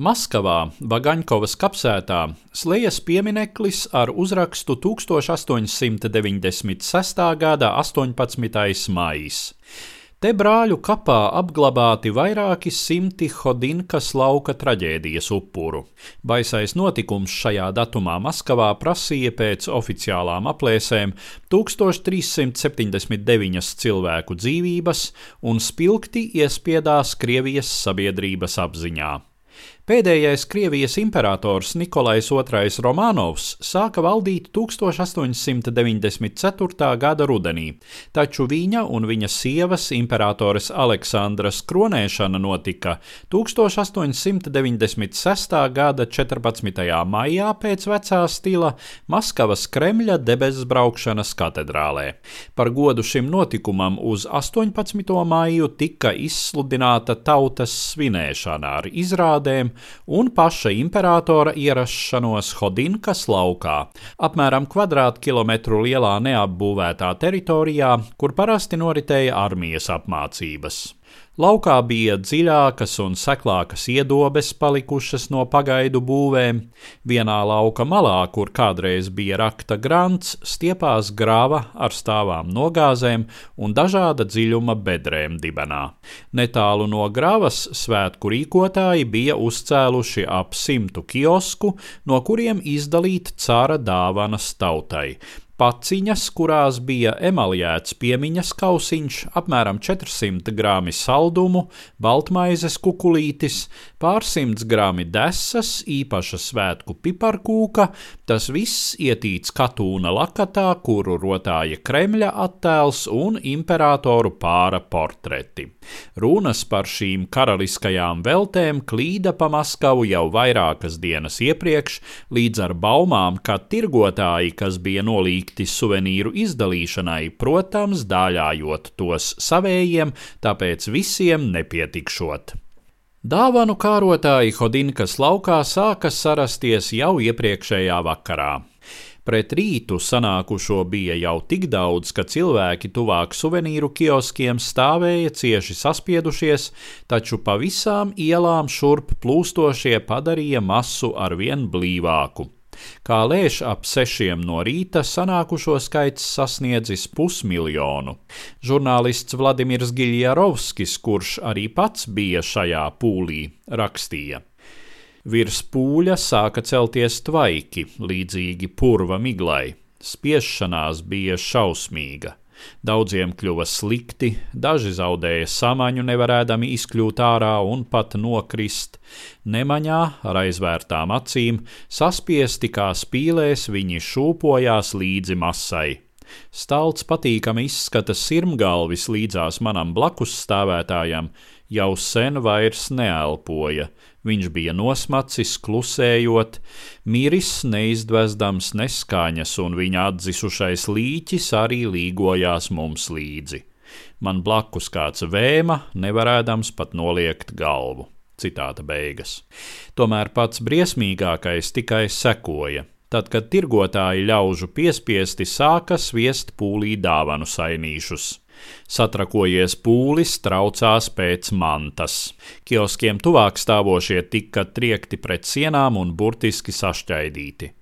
Maskavā, Vagaņkovas kapsētā, slēdzas piemineklis ar uzrakstu 1896. gada 18. maijs. Te brāļu kapā apglabāti vairāki simti Hodinkas lauka traģēdijas upuru. Baisais notikums šajā datumā Maskavā prasīja pēc oficiālām aplēsēm 1379 cilvēku dzīvības un spilgti iespiedās Krievijas sabiedrības apziņā. Pēdējais Krievijas imperators Nikolais II Romanovs sāka valdīt 1894. gada rudenī, taču viņa un viņa sievas imperatores Aleksandras kronēšana notika 1896. gada 14. maijā pēc vecā stila Maskavas Kremļa debesu braukšanas katedrālē. Par godu šim notikumam uz 18. maiju tika izsludināta tautas svinēšana ar izrādēm un paša imperatora ierašanos Hodinkas laukā, apmēram kvadrātkilometru lielā neapbūvētā teritorijā, kur parasti noritēja armijas apmācības. Laukā bija dziļākas un seklākas iedobes palikušas no pagaidu būvēm. Vienā lauka malā, kur kādreiz bija rakta grants, stiepās grāva ar stāvām nogāzēm un dažāda dziļuma bedrēm dibenā. Netālu no grāvas svētku rīkotāji bija uzcēluši ap simtu kiosku, no kuriem izdalīt cara dāvanas tautai paciņas, kurās bija emaljēts piemiņas kausiņš, apmēram 400 grāmi saldumu, baltmaizes kukulītis, pārsimts grāmi desas, īpaša svētku piparkūka, tas viss ietīts katūna lakatā, kuru rotāja Kremļa attēls un imperatoru pāra portreti. Runas par šīm karaliskajām veltēm klīda pa Maskavu jau vairākas dienas iepriekš, līdz ar baumām, ka tirgotāji, kas bija nolīgti suvenīru izdalīšanai, protams, dāļājot tos savējiem, tāpēc visiem nepietikšot. Dāvanu kārotāji Hodinkas laukā sāka sarasties jau iepriekšējā vakarā. Pret rītu sanākušo bija jau tik daudz, ka cilvēki tuvāk suvenīru kioskiem stāvēja cieši saspiedušies, taču pa visām ielām šurp plūstošie padarīja masu arvien blīvāku. Kā lēš ap sešiem no rīta, sanākušo skaits sasniedzis pusmiljonu. Žurnālists Vladimirs Giļjarovskis, kurš arī pats bija šajā pūlī, rakstīja. Virs pūļa sāka celties tvaiki, līdzīgi purva miglai. Spiešanās bija šausmīga. Daudziem kļuva slikti, daži zaudēja samaņu, nevarēdami izkļūt ārā un pat nokrist. Nemaņā ar aizvērtām acīm, saspiesti kā spīlēs, viņi šūpojās līdzi masai. Stalts patīkami izskata sirmgalvis līdzās manam blakus stāvētājam, jau sen vairs neelpoja. Viņš bija nosmacis, klusējot, miris neizdvezdams neskaņas, un viņa atdzisušais līķis arī līgojās mums līdzi. Man blakus kāds vēma, nevarēdams pat noliekt galvu. Citāta beigas. Tomēr pats briesmīgākais tikai sekoja tad, kad tirgotāji ļaužu piespiesti sāka sviest pūlī dāvanu sainīšus. Satrakojies pūlis traucās pēc mantas. Kioskiem tuvāk stāvošie tika triekti pret sienām un burtiski sašķaidīti.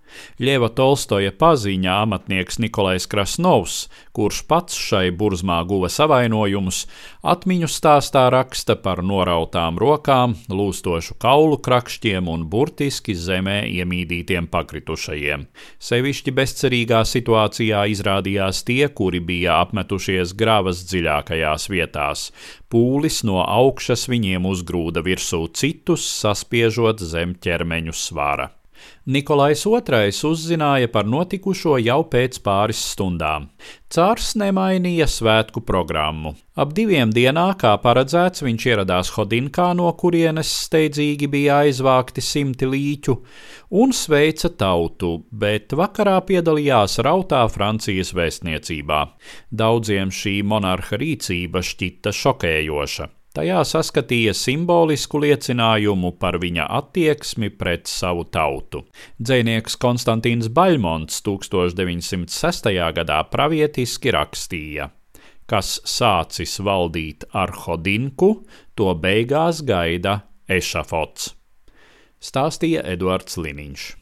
Ļeva Tolstoja paziņa amatnieks Nikolais Krasnovs, kurš pats šai burzmā guva savainojumus, atmiņu stāstā raksta par norautām rokām, lūstošu kaulu krakšķiem un burtiski zemē iemīdītiem pakritušajiem. Sevišķi bezcerīgā situācijā izrādījās tie, kuri bija apmetušies grāvas dziļākajās vietās. Pūlis no augšas viņiem uzgrūda virsū citus, saspiežot zem ķermeņu svara. Nikolais II uzzināja par notikušo jau pēc pāris stundām. Cārs nemainīja svētku programmu. Ap diviem dienā, kā paredzēts, viņš ieradās Hodinkā, no kurienes steidzīgi bija aizvākti simti līķu, un sveica tautu, bet vakarā piedalījās rautā Francijas vēstniecībā. Daudziem šī monarha rīcība šķita šokējoša. Tajā saskatīja simbolisku liecinājumu par viņa attieksmi pret savu tautu. Dzēnieks Konstantīns Baļmons 1906. gadā pravietiski rakstīja: Kas sācis valdīt ar Hodinku, to beigās gaida ešafots. stāstīja Eduards Liniņš.